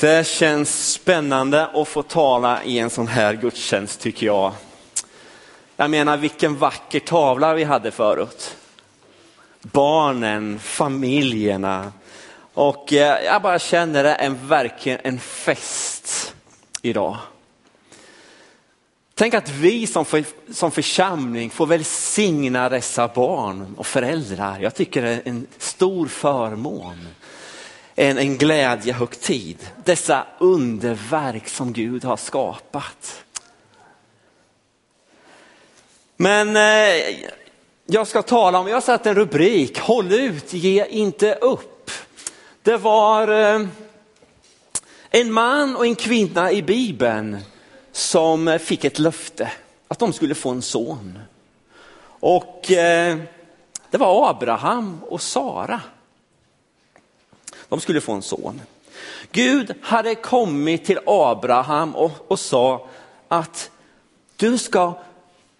Det känns spännande att få tala i en sån här gudstjänst tycker jag. Jag menar vilken vacker tavla vi hade förut. Barnen, familjerna och eh, jag bara känner det är verkligen en fest idag. Tänk att vi som, för, som församling får välsigna dessa barn och föräldrar. Jag tycker det är en stor förmån en, en glädjehögtid. Dessa underverk som Gud har skapat. Men eh, jag ska tala om, jag har satt en rubrik, håll ut, ge inte upp. Det var eh, en man och en kvinna i Bibeln som fick ett löfte att de skulle få en son. Och eh, det var Abraham och Sara. De skulle få en son. Gud hade kommit till Abraham och, och sa att du ska,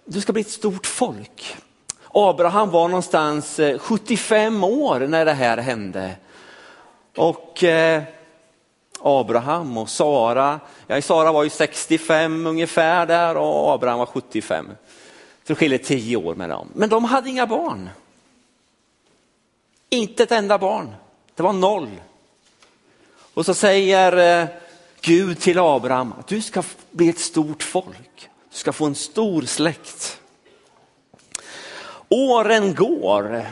du ska bli ett stort folk. Abraham var någonstans eh, 75 år när det här hände. Och eh, Abraham och Sara, ja Sara var ju 65 ungefär där och Abraham var 75. Så det skiljer 10 år med dem. Men de hade inga barn. Inte ett enda barn. Det var noll. Och så säger eh, Gud till Abraham att du ska bli ett stort folk. Du ska få en stor släkt. Åren går.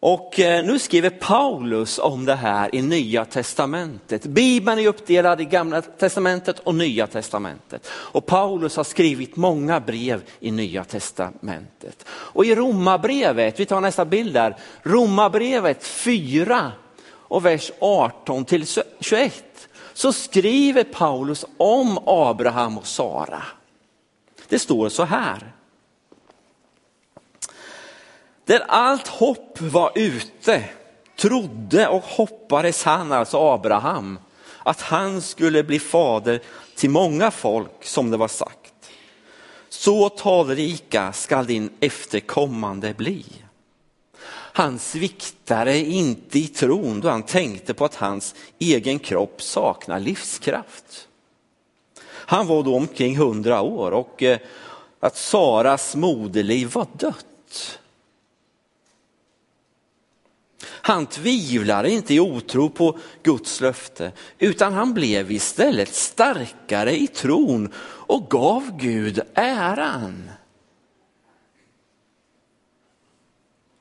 Och eh, nu skriver Paulus om det här i Nya Testamentet. Bibeln är uppdelad i Gamla Testamentet och Nya Testamentet. Och Paulus har skrivit många brev i Nya Testamentet. Och i Romarbrevet, vi tar nästa bild där, Romarbrevet 4 och vers 18 till 21 så skriver Paulus om Abraham och Sara. Det står så här. Där allt hopp var ute trodde och hoppades han, alltså Abraham, att han skulle bli fader till många folk som det var sagt. Så talrika skall din efterkommande bli. Han sviktade inte i tron då han tänkte på att hans egen kropp saknar livskraft. Han var då omkring hundra år och eh, att Saras moderliv var dött. Han tvivlade inte i otro på Guds löfte, utan han blev istället starkare i tron och gav Gud äran.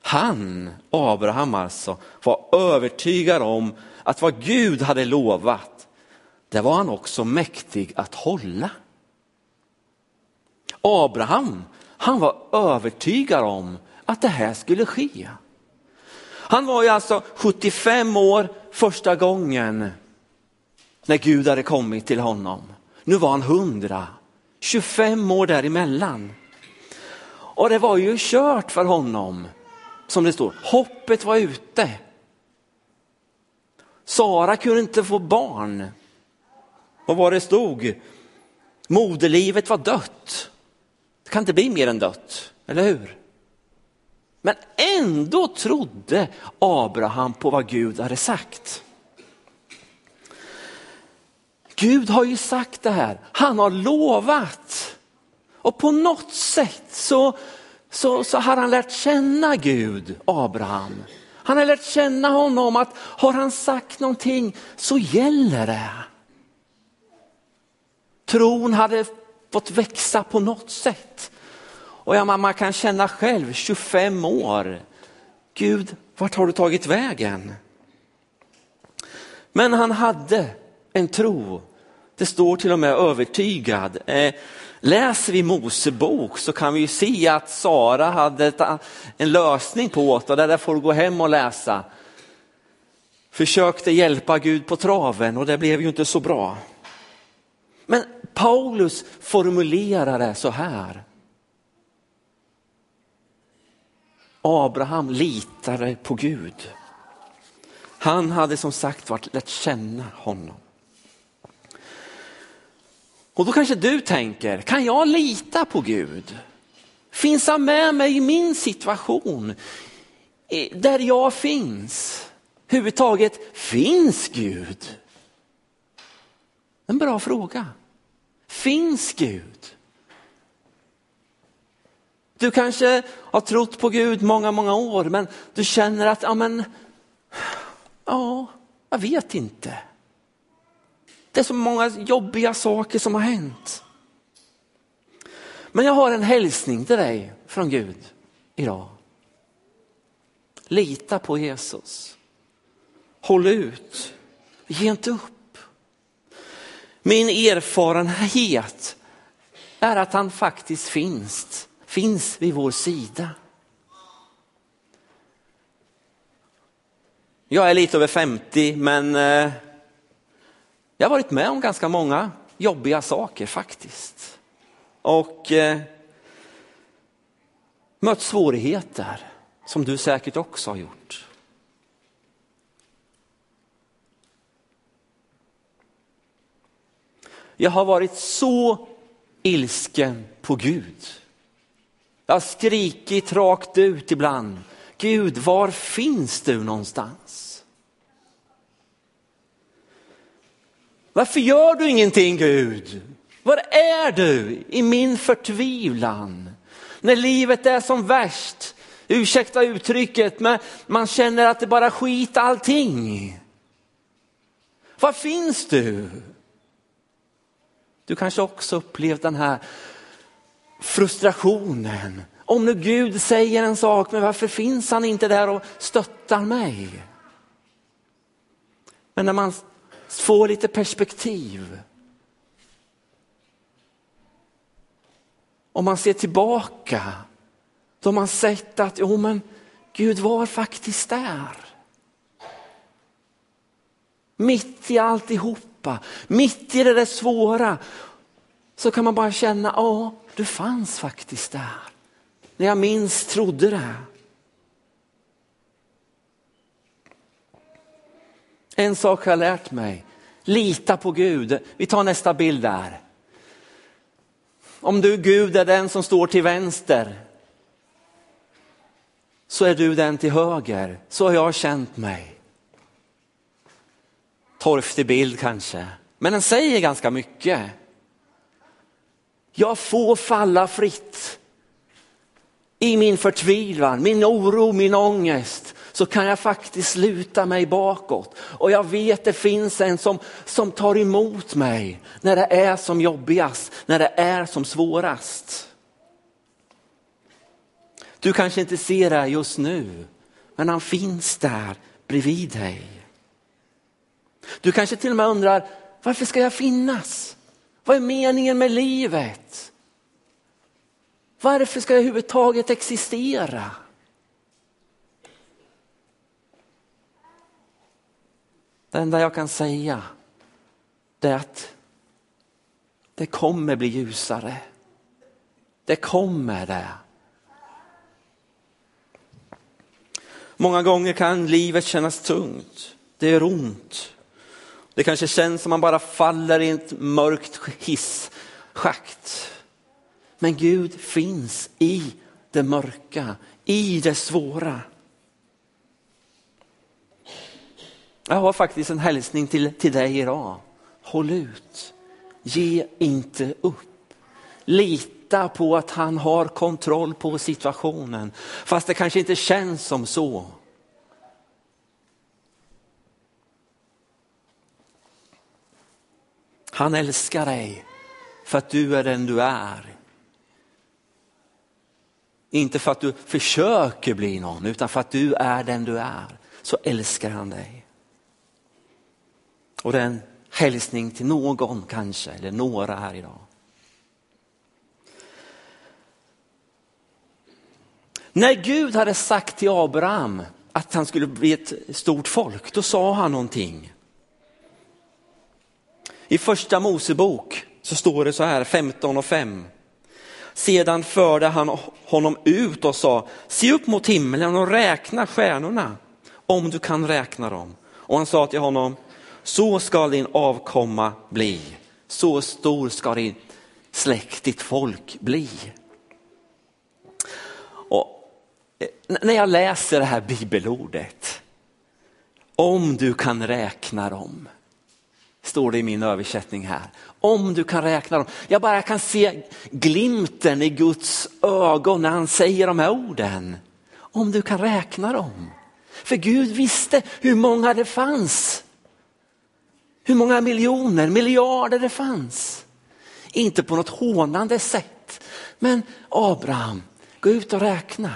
Han, Abraham alltså, var övertygad om att vad Gud hade lovat, det var han också mäktig att hålla. Abraham, han var övertygad om att det här skulle ske. Han var ju alltså 75 år första gången när Gud hade kommit till honom. Nu var han 100, 25 år däremellan. Och det var ju kört för honom som det står, hoppet var ute. Sara kunde inte få barn. Vad var det stod? Moderlivet var dött. Det kan inte bli mer än dött, eller hur? Men ändå trodde Abraham på vad Gud hade sagt. Gud har ju sagt det här, han har lovat. Och på något sätt så så, så har han lärt känna Gud, Abraham. Han har lärt känna honom att har han sagt någonting så gäller det. Tron hade fått växa på något sätt. Och ja, man kan känna själv, 25 år, Gud, vart har du tagit vägen? Men han hade en tro. Det står till och med övertygad. Eh, Läser vi Mosebok så kan vi se att Sara hade en lösning på det, det där får du gå hem och läsa. Försökte hjälpa Gud på traven och det blev ju inte så bra. Men Paulus formulerar det så här. Abraham litade på Gud. Han hade som sagt varit lärt känna honom. Och då kanske du tänker, kan jag lita på Gud? Finns han med mig i min situation? Där jag finns? huvudtaget finns Gud? En bra fråga. Finns Gud? Du kanske har trott på Gud många, många år men du känner att, ja men, ja, jag vet inte. Det är så många jobbiga saker som har hänt. Men jag har en hälsning till dig från Gud idag. Lita på Jesus. Håll ut. Ge inte upp. Min erfarenhet är att han faktiskt finns, finns vid vår sida. Jag är lite över 50 men eh, jag har varit med om ganska många jobbiga saker faktiskt. Och eh, mött svårigheter som du säkert också har gjort. Jag har varit så ilsken på Gud. Jag har skrikit rakt ut ibland. Gud, var finns du någonstans? Varför gör du ingenting Gud? Var är du i min förtvivlan? När livet är som värst, ursäkta uttrycket, men man känner att det bara skit allting. Var finns du? Du kanske också upplevt den här frustrationen. Om nu Gud säger en sak, men varför finns han inte där och stöttar mig? Men när man får lite perspektiv. Om man ser tillbaka, då har man sett att jo, men Gud var faktiskt där. Mitt i alltihopa, mitt i det där svåra, så kan man bara känna, ja, du fanns faktiskt där. När jag minst trodde det. En sak har jag lärt mig, lita på Gud. Vi tar nästa bild där. Om du Gud är den som står till vänster så är du den till höger. Så har jag känt mig. Torftig bild kanske, men den säger ganska mycket. Jag får falla fritt. I min förtvivlan, min oro, min ångest så kan jag faktiskt luta mig bakåt. Och jag vet det finns en som, som tar emot mig när det är som jobbigast, när det är som svårast. Du kanske inte ser det just nu, men han finns där bredvid dig. Du kanske till och med undrar, varför ska jag finnas? Vad är meningen med livet? Varför ska jag överhuvudtaget existera? Det enda jag kan säga det är att det kommer bli ljusare. Det kommer det. Många gånger kan livet kännas tungt. Det är ont. Det kanske känns som man bara faller i ett mörkt hisschakt. Men Gud finns i det mörka, i det svåra. Jag har faktiskt en hälsning till, till dig idag. Håll ut. Ge inte upp. Lita på att han har kontroll på situationen. Fast det kanske inte känns som så. Han älskar dig för att du är den du är. Inte för att du försöker bli någon utan för att du är den du är. Så älskar han dig. Och det är en hälsning till någon kanske, eller några här idag. När Gud hade sagt till Abraham att han skulle bli ett stort folk, då sa han någonting. I första Mosebok så står det så här 15 och 5. Sedan förde han honom ut och sa, se upp mot himlen och räkna stjärnorna om du kan räkna dem. Och han sa till honom, så ska din avkomma bli, så stor ska din släkt, ditt folk bli. Och eh, när jag läser det här bibelordet Om du kan räkna dem. Står det i min översättning här. Om du kan räkna dem. Jag bara kan se glimten i Guds ögon när han säger de här orden. Om du kan räkna dem. För Gud visste hur många det fanns. Hur många miljoner, miljarder det fanns. Inte på något hånande sätt. Men Abraham, gå ut och räkna.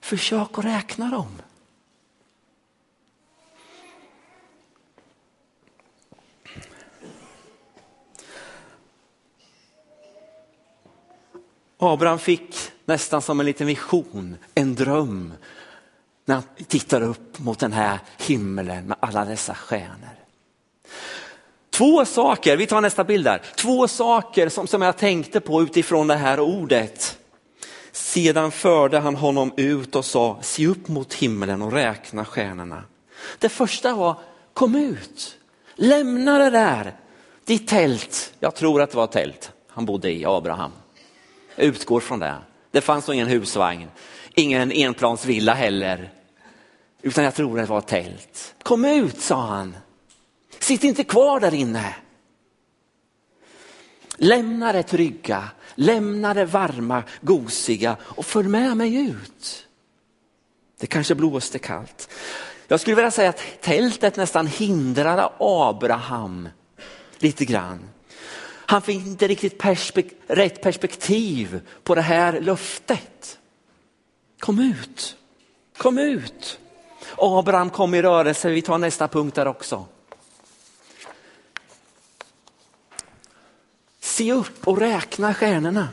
Försök att räkna dem. Abraham fick nästan som en liten vision, en dröm när han tittar upp mot den här himlen med alla dessa stjärnor. Två saker, vi tar nästa bild där, två saker som, som jag tänkte på utifrån det här ordet. Sedan förde han honom ut och sa, se upp mot himlen och räkna stjärnorna. Det första var, kom ut, lämna det där, ditt tält. Jag tror att det var tält han bodde i, Abraham. Jag utgår från det. Det fanns nog ingen husvagn, ingen enplansvilla heller. Utan jag tror det var ett tält. Kom ut, sa han. Sitt inte kvar där inne. Lämna det trygga, lämna det varma, gosiga och följ med mig ut. Det kanske blåste kallt. Jag skulle vilja säga att tältet nästan hindrade Abraham lite grann. Han fick inte riktigt perspek rätt perspektiv på det här löftet. Kom ut, kom ut. Abraham kom i rörelse, vi tar nästa punkt där också. Se upp och räkna stjärnorna.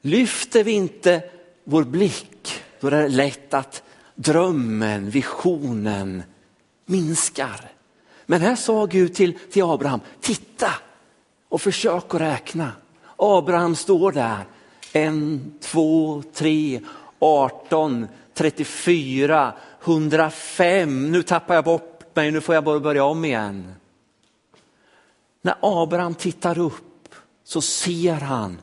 Lyfter vi inte vår blick, då är det lätt att drömmen, visionen minskar. Men här sa Gud till, till Abraham, titta och försök att räkna. Abraham står där, en, två, tre, arton, trettiofyra, hundrafem. Nu tappar jag bort mig, nu får jag bara börja om igen. När Abraham tittar upp så ser han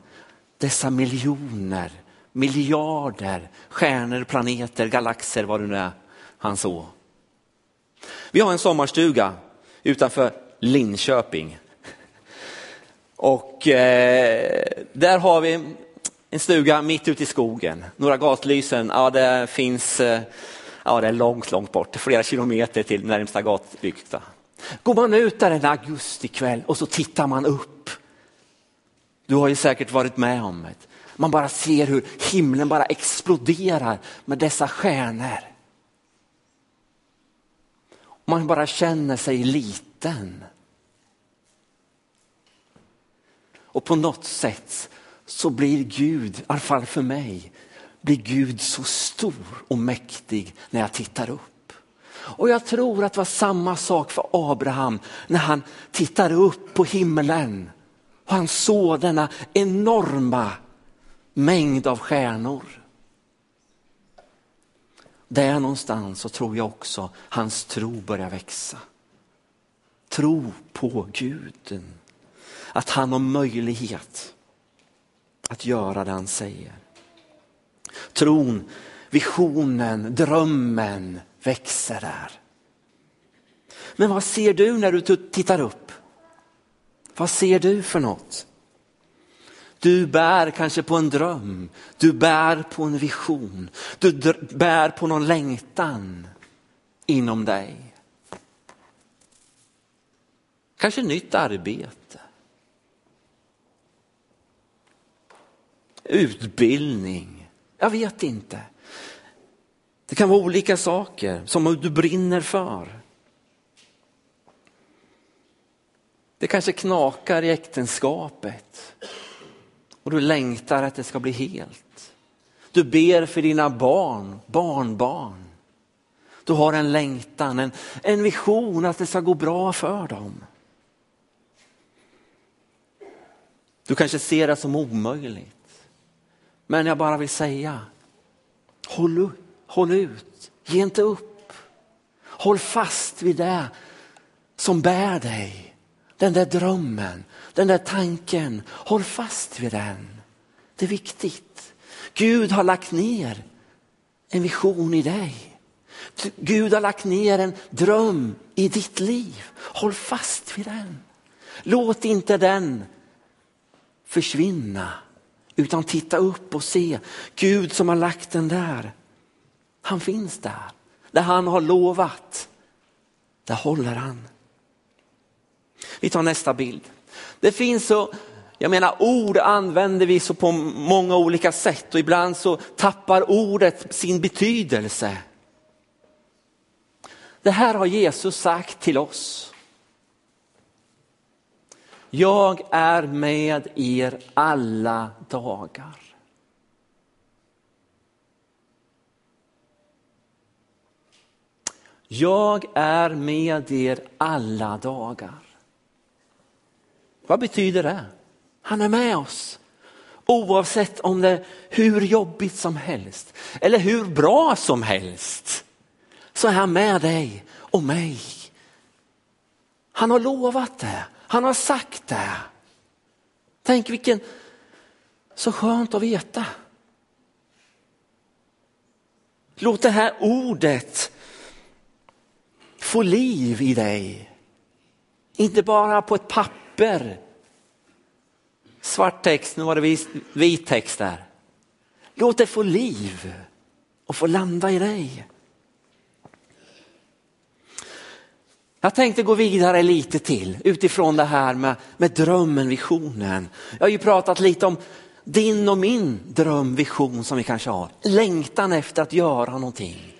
dessa miljoner, miljarder stjärnor, planeter, galaxer, vad det nu är han såg. Vi har en sommarstuga utanför Linköping. Och eh, där har vi en stuga mitt ute i skogen. Några gatlysen, ja det finns, eh, ja det är långt, långt bort, flera kilometer till närmsta gatlykta. Går man ut där en augustikväll och så tittar man upp. Du har ju säkert varit med om det. Man bara ser hur himlen bara exploderar med dessa stjärnor. Man bara känner sig liten. Och på något sätt så blir Gud, i alla fall för mig, blir Gud så stor och mäktig när jag tittar upp. Och jag tror att det var samma sak för Abraham när han tittade upp på himlen. Och han såg denna enorma mängd av stjärnor. Där någonstans så tror jag också hans tro börjar växa. Tro på Guden. Att han har möjlighet att göra det han säger. Tron, visionen, drömmen växer där. Men vad ser du när du tittar upp? Vad ser du för något? Du bär kanske på en dröm, du bär på en vision, du bär på någon längtan inom dig. Kanske nytt arbete. Utbildning, jag vet inte. Det kan vara olika saker som du brinner för. Det kanske knakar i äktenskapet och du längtar att det ska bli helt. Du ber för dina barn, barnbarn. Du har en längtan, en, en vision att det ska gå bra för dem. Du kanske ser det som omöjligt. Men jag bara vill säga, håll, håll ut, ge inte upp. Håll fast vid det som bär dig, den där drömmen, den där tanken, håll fast vid den. Det är viktigt. Gud har lagt ner en vision i dig. Gud har lagt ner en dröm i ditt liv. Håll fast vid den. Låt inte den försvinna utan titta upp och se Gud som har lagt den där. Han finns där. Där han har lovat, där håller han. Vi tar nästa bild. Det finns så, jag menar ord använder vi så på många olika sätt och ibland så tappar ordet sin betydelse. Det här har Jesus sagt till oss. Jag är med er alla dagar. Jag är med er alla dagar. Vad betyder det? Han är med oss. Oavsett om det är hur jobbigt som helst eller hur bra som helst så är han med dig och mig. Han har lovat det, han har sagt det. Tänk vilken, så skönt att veta. Låt det här ordet få liv i dig. Inte bara på ett papper. Svart text, nu var det vit text där. Låt det få liv och få landa i dig. Jag tänkte gå vidare lite till utifrån det här med, med drömmen, visionen. Jag har ju pratat lite om din och min dröm, vision som vi kanske har. Längtan efter att göra någonting.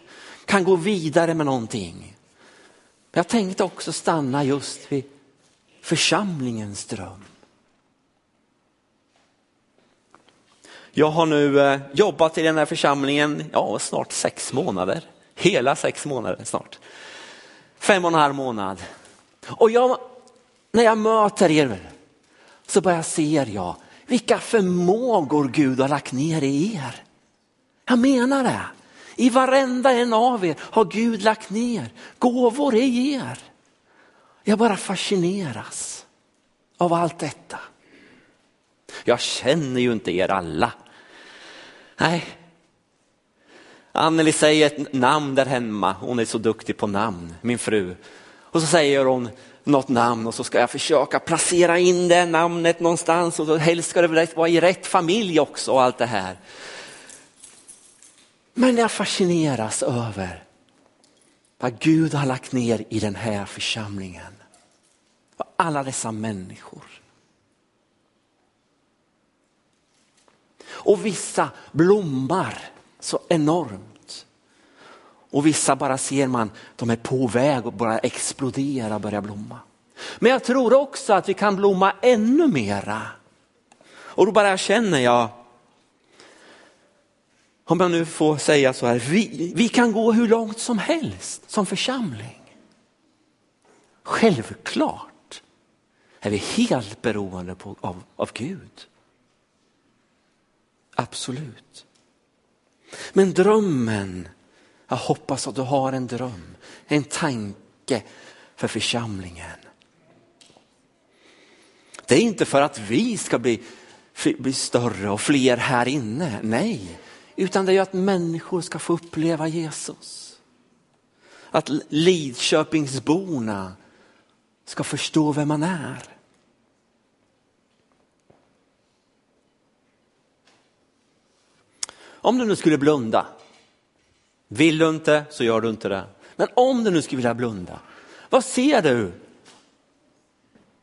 Kan gå vidare med någonting. Jag tänkte också stanna just vid församlingens dröm. Jag har nu eh, jobbat i den här församlingen ja, snart sex månader. Hela sex månader snart. Fem och en halv månad. Och jag, när jag möter er så börjar ser jag vilka förmågor Gud har lagt ner i er. Jag menar det. I varenda en av er har Gud lagt ner gåvor i er. Jag bara fascineras av allt detta. Jag känner ju inte er alla. Nej. Anneli säger ett namn där hemma, hon är så duktig på namn, min fru. Och så säger hon något namn och så ska jag försöka placera in det namnet någonstans och helst ska det vara i rätt familj också och allt det här. Men jag fascineras över vad Gud har lagt ner i den här församlingen. Alla dessa människor. Och vissa blommar så enormt. Och vissa bara ser man, de är på väg att bara explodera, börja blomma. Men jag tror också att vi kan blomma ännu mera. Och då bara känner jag om jag nu får säga så här, vi, vi kan gå hur långt som helst som församling. Självklart är vi helt beroende på, av, av Gud. Absolut. Men drömmen, jag hoppas att du har en dröm, en tanke för församlingen. Det är inte för att vi ska bli, bli större och fler här inne, nej. Utan det är att människor ska få uppleva Jesus. Att Lidköpingsborna ska förstå vem man är. Om du nu skulle blunda, vill du inte så gör du inte det. Men om du nu skulle vilja blunda, vad ser du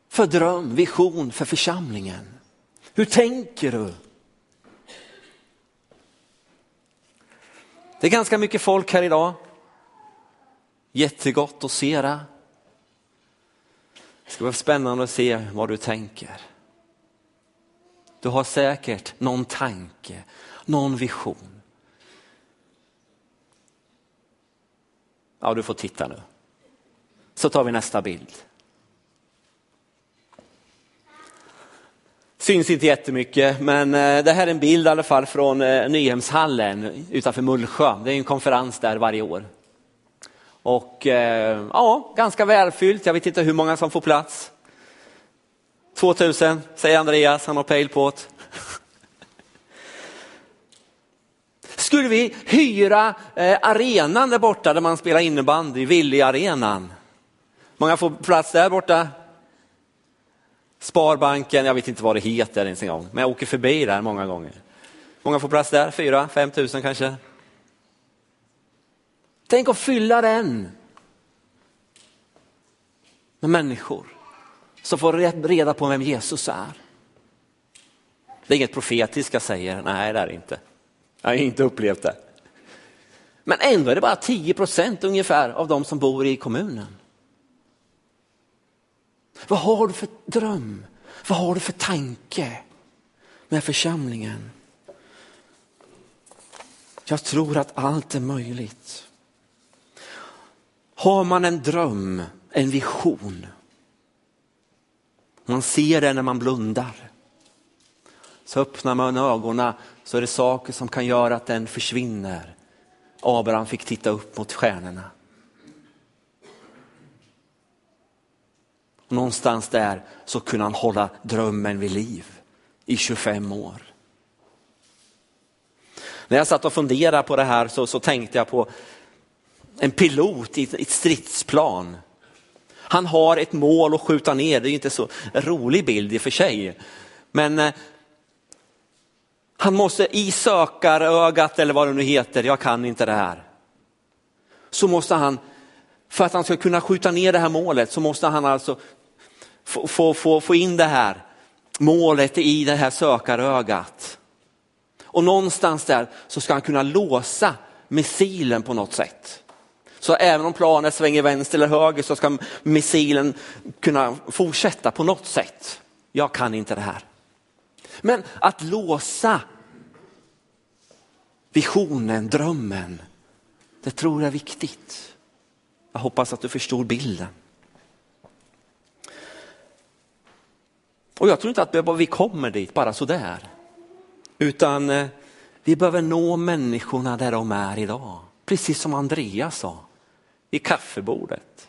för dröm, vision för församlingen? Hur tänker du? Det är ganska mycket folk här idag. Jättegott att se det. Det ska vara spännande att se vad du tänker. Du har säkert någon tanke, någon vision. Ja, du får titta nu. Så tar vi nästa bild. Syns inte jättemycket, men eh, det här är en bild i alla fall från eh, Nyhemshallen utanför Mullsjö. Det är en konferens där varje år. Och eh, ja, ganska välfyllt. Jag vet inte hur många som får plats. 2000 säger Andreas, han har pejl på det. Skulle vi hyra eh, arenan där borta där man spelar innebandy, Villi-arenan? Många får plats där borta? Sparbanken, jag vet inte vad det heter ens en gång, men jag åker förbi där många gånger. Många får plats där, fyra, fem tusen kanske. Tänk att fylla den med människor som får reda på vem Jesus är. Det är inget profetiskt jag säger, nej det är det inte. Jag har inte upplevt det. Men ändå är det bara 10 procent ungefär av de som bor i kommunen. Vad har du för dröm? Vad har du för tanke med församlingen? Jag tror att allt är möjligt. Har man en dröm, en vision, man ser det när man blundar, så öppnar man ögonen så är det saker som kan göra att den försvinner. Abraham fick titta upp mot stjärnorna. Och någonstans där så kunde han hålla drömmen vid liv i 25 år. När jag satt och funderade på det här så, så tänkte jag på en pilot i ett stridsplan. Han har ett mål att skjuta ner, det är inte så rolig bild i och för sig. Men eh, han måste i sökarögat eller vad det nu heter, jag kan inte det här. Så måste han, för att han ska kunna skjuta ner det här målet så måste han alltså få, få, få, få in det här målet i det här sökarögat. Och någonstans där så ska han kunna låsa missilen på något sätt. Så även om planet svänger vänster eller höger så ska missilen kunna fortsätta på något sätt. Jag kan inte det här. Men att låsa visionen, drömmen, det tror jag är viktigt. Jag hoppas att du förstår bilden. Och jag tror inte att vi kommer dit bara sådär. Utan eh, vi behöver nå människorna där de är idag. Precis som Andreas sa, vid kaffebordet.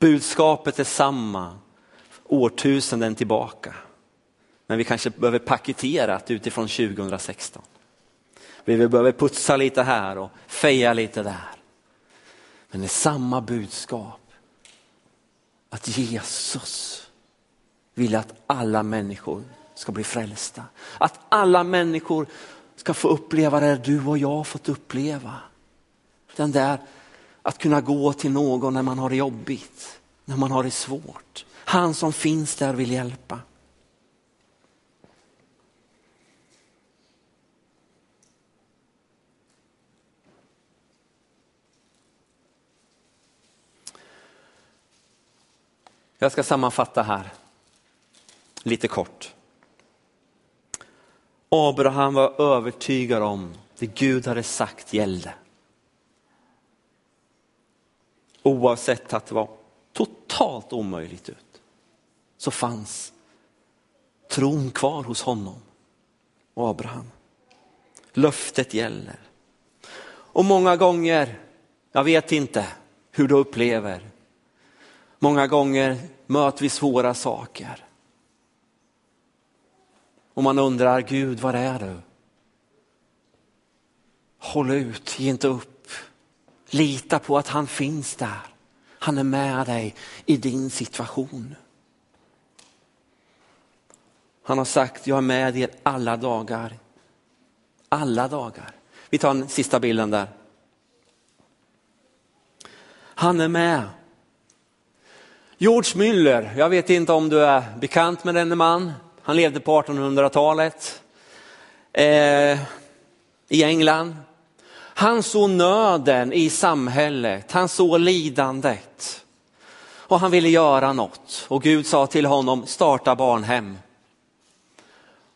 Budskapet är samma årtusenden tillbaka. Men vi kanske behöver paketera det utifrån 2016. Vi behöver putsa lite här och feja lite där. Men det är samma budskap. Att Jesus vill att alla människor ska bli frälsta. Att alla människor ska få uppleva det du och jag fått uppleva. Den där att kunna gå till någon när man har det jobbigt, när man har det svårt. Han som finns där vill hjälpa. Jag ska sammanfatta här lite kort. Abraham var övertygad om det Gud hade sagt gällde. Oavsett att det var totalt omöjligt ut så fanns tron kvar hos honom och Abraham. Löftet gäller. Och många gånger, jag vet inte hur du upplever, många gånger möter vi svåra saker. Och man undrar, Gud var är du? Håll ut, ge inte upp. Lita på att han finns där. Han är med dig i din situation. Han har sagt, jag är med er alla dagar. Alla dagar. Vi tar den sista bilden där. Han är med. George Müller, jag vet inte om du är bekant med denne man. Han levde på 1800-talet eh, i England. Han såg nöden i samhället, han såg lidandet. Och han ville göra något och Gud sa till honom, starta barnhem.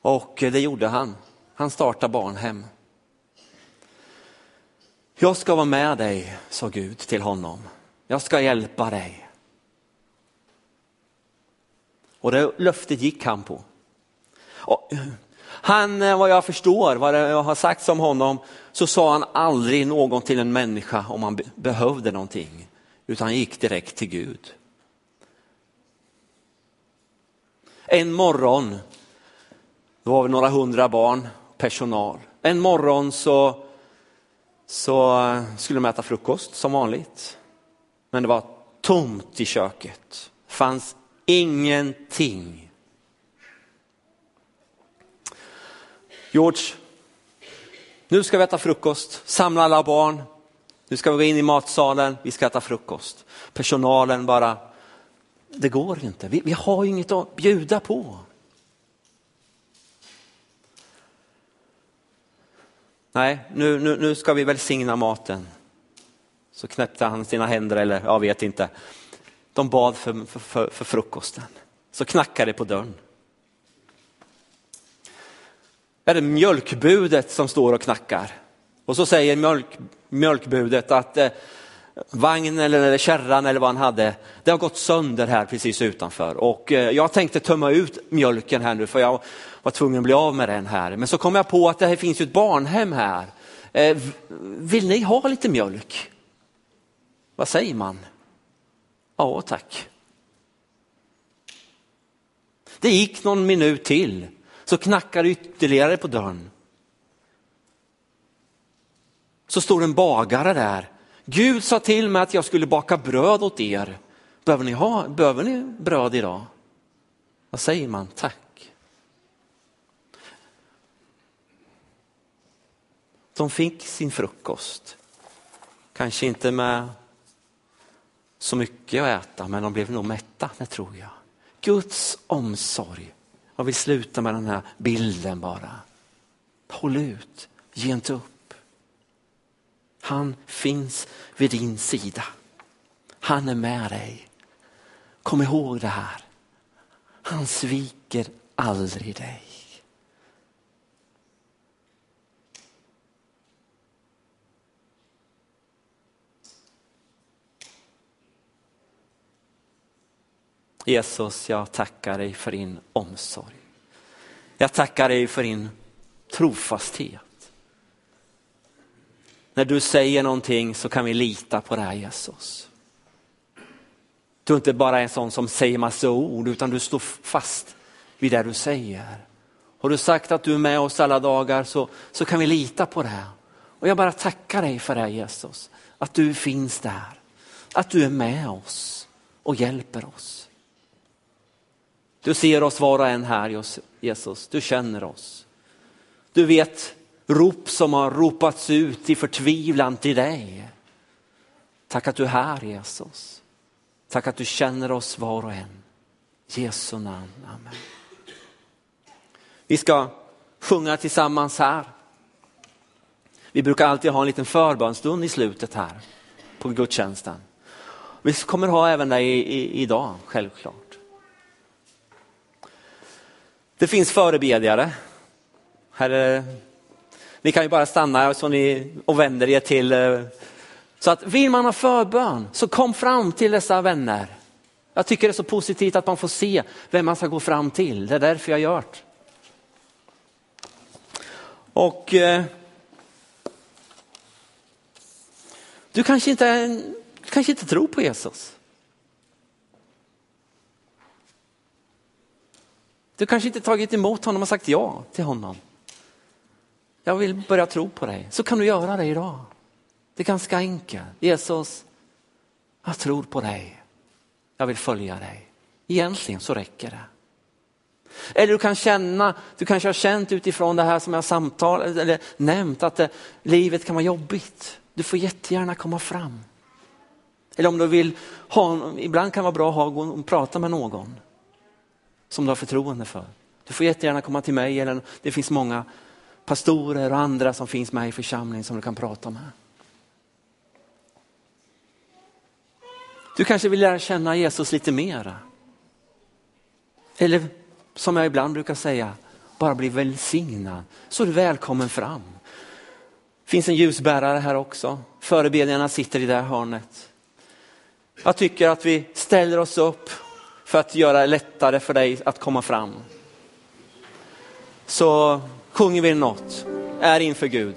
Och det gjorde han. Han startade barnhem. Jag ska vara med dig, sa Gud till honom. Jag ska hjälpa dig. Och det löftet gick han på. Och han, eh, vad jag förstår, vad jag har sagt om honom, så sa han aldrig någon till en människa om han behövde någonting, utan han gick direkt till Gud. En morgon Då var vi några hundra barn, personal. En morgon så, så eh, skulle de äta frukost som vanligt. Men det var tomt i köket. fanns ingenting. George, nu ska vi äta frukost, samla alla barn. Nu ska vi gå in i matsalen, vi ska äta frukost. Personalen bara, det går inte, vi, vi har inget att bjuda på. Nej, nu, nu, nu ska vi välsigna maten. Så knäppte han sina händer, eller jag vet inte. De bad för, för, för frukosten. Så knackade det på dörren. Är det mjölkbudet som står och knackar? Och så säger mjölk, mjölkbudet att eh, vagnen eller kärran eller vad han hade, det har gått sönder här precis utanför. Och eh, jag tänkte tömma ut mjölken här nu för jag var tvungen att bli av med den här. Men så kom jag på att det här finns ju ett barnhem här. Eh, vill ni ha lite mjölk? Vad säger man? Ja tack. Det gick någon minut till, så knackade ytterligare på dörren. Så står en bagare där. Gud sa till mig att jag skulle baka bröd åt er. Behöver ni, ha, behöver ni bröd idag? Vad säger man? Tack. De fick sin frukost. Kanske inte med så mycket att äta, men de blev nog mätta, det tror jag. Guds omsorg. Jag vill sluta med den här bilden bara. Håll ut, ge inte upp. Han finns vid din sida. Han är med dig. Kom ihåg det här. Han sviker aldrig dig. Jesus, jag tackar dig för din omsorg. Jag tackar dig för din trofasthet. När du säger någonting så kan vi lita på det här Jesus. Du är inte bara en sån som säger massa ord utan du står fast vid det du säger. Har du sagt att du är med oss alla dagar så, så kan vi lita på det. Och jag bara tackar dig för det Jesus. Att du finns där. Att du är med oss och hjälper oss. Du ser oss var och en här Jesus, du känner oss. Du vet rop som har ropats ut i förtvivlan till dig. Tack att du är här Jesus. Tack att du känner oss var och en. Jesu namn, amen. Vi ska sjunga tillsammans här. Vi brukar alltid ha en liten förbönstund i slutet här på gudstjänsten. Vi kommer ha även det idag, självklart. Det finns förebedjare. Här, ni kan ju bara stanna så ni, och vänder er till. Eh, så att vill man ha förbön så kom fram till dessa vänner. Jag tycker det är så positivt att man får se vem man ska gå fram till. Det är därför jag gör det. Och eh, du kanske inte, du kanske inte tror på Jesus. Du kanske inte tagit emot honom och sagt ja till honom. Jag vill börja tro på dig. Så kan du göra det idag. Det är ganska enkelt. Jesus, jag tror på dig. Jag vill följa dig. Egentligen så räcker det. Eller du kan känna, du kanske har känt utifrån det här som jag samtalat eller nämnt att det, livet kan vara jobbigt. Du får jättegärna komma fram. Eller om du vill ha, ibland kan det vara bra att ha, och prata med någon som du har förtroende för. Du får jättegärna komma till mig eller det finns många pastorer och andra som finns med i församlingen som du kan prata med. Du kanske vill lära känna Jesus lite mera. Eller som jag ibland brukar säga, bara bli välsignad så är du välkommen fram. Det finns en ljusbärare här också. Förebedjarna sitter i det här hörnet. Jag tycker att vi ställer oss upp för att göra det lättare för dig att komma fram. Så sjunger vi något, är inför Gud.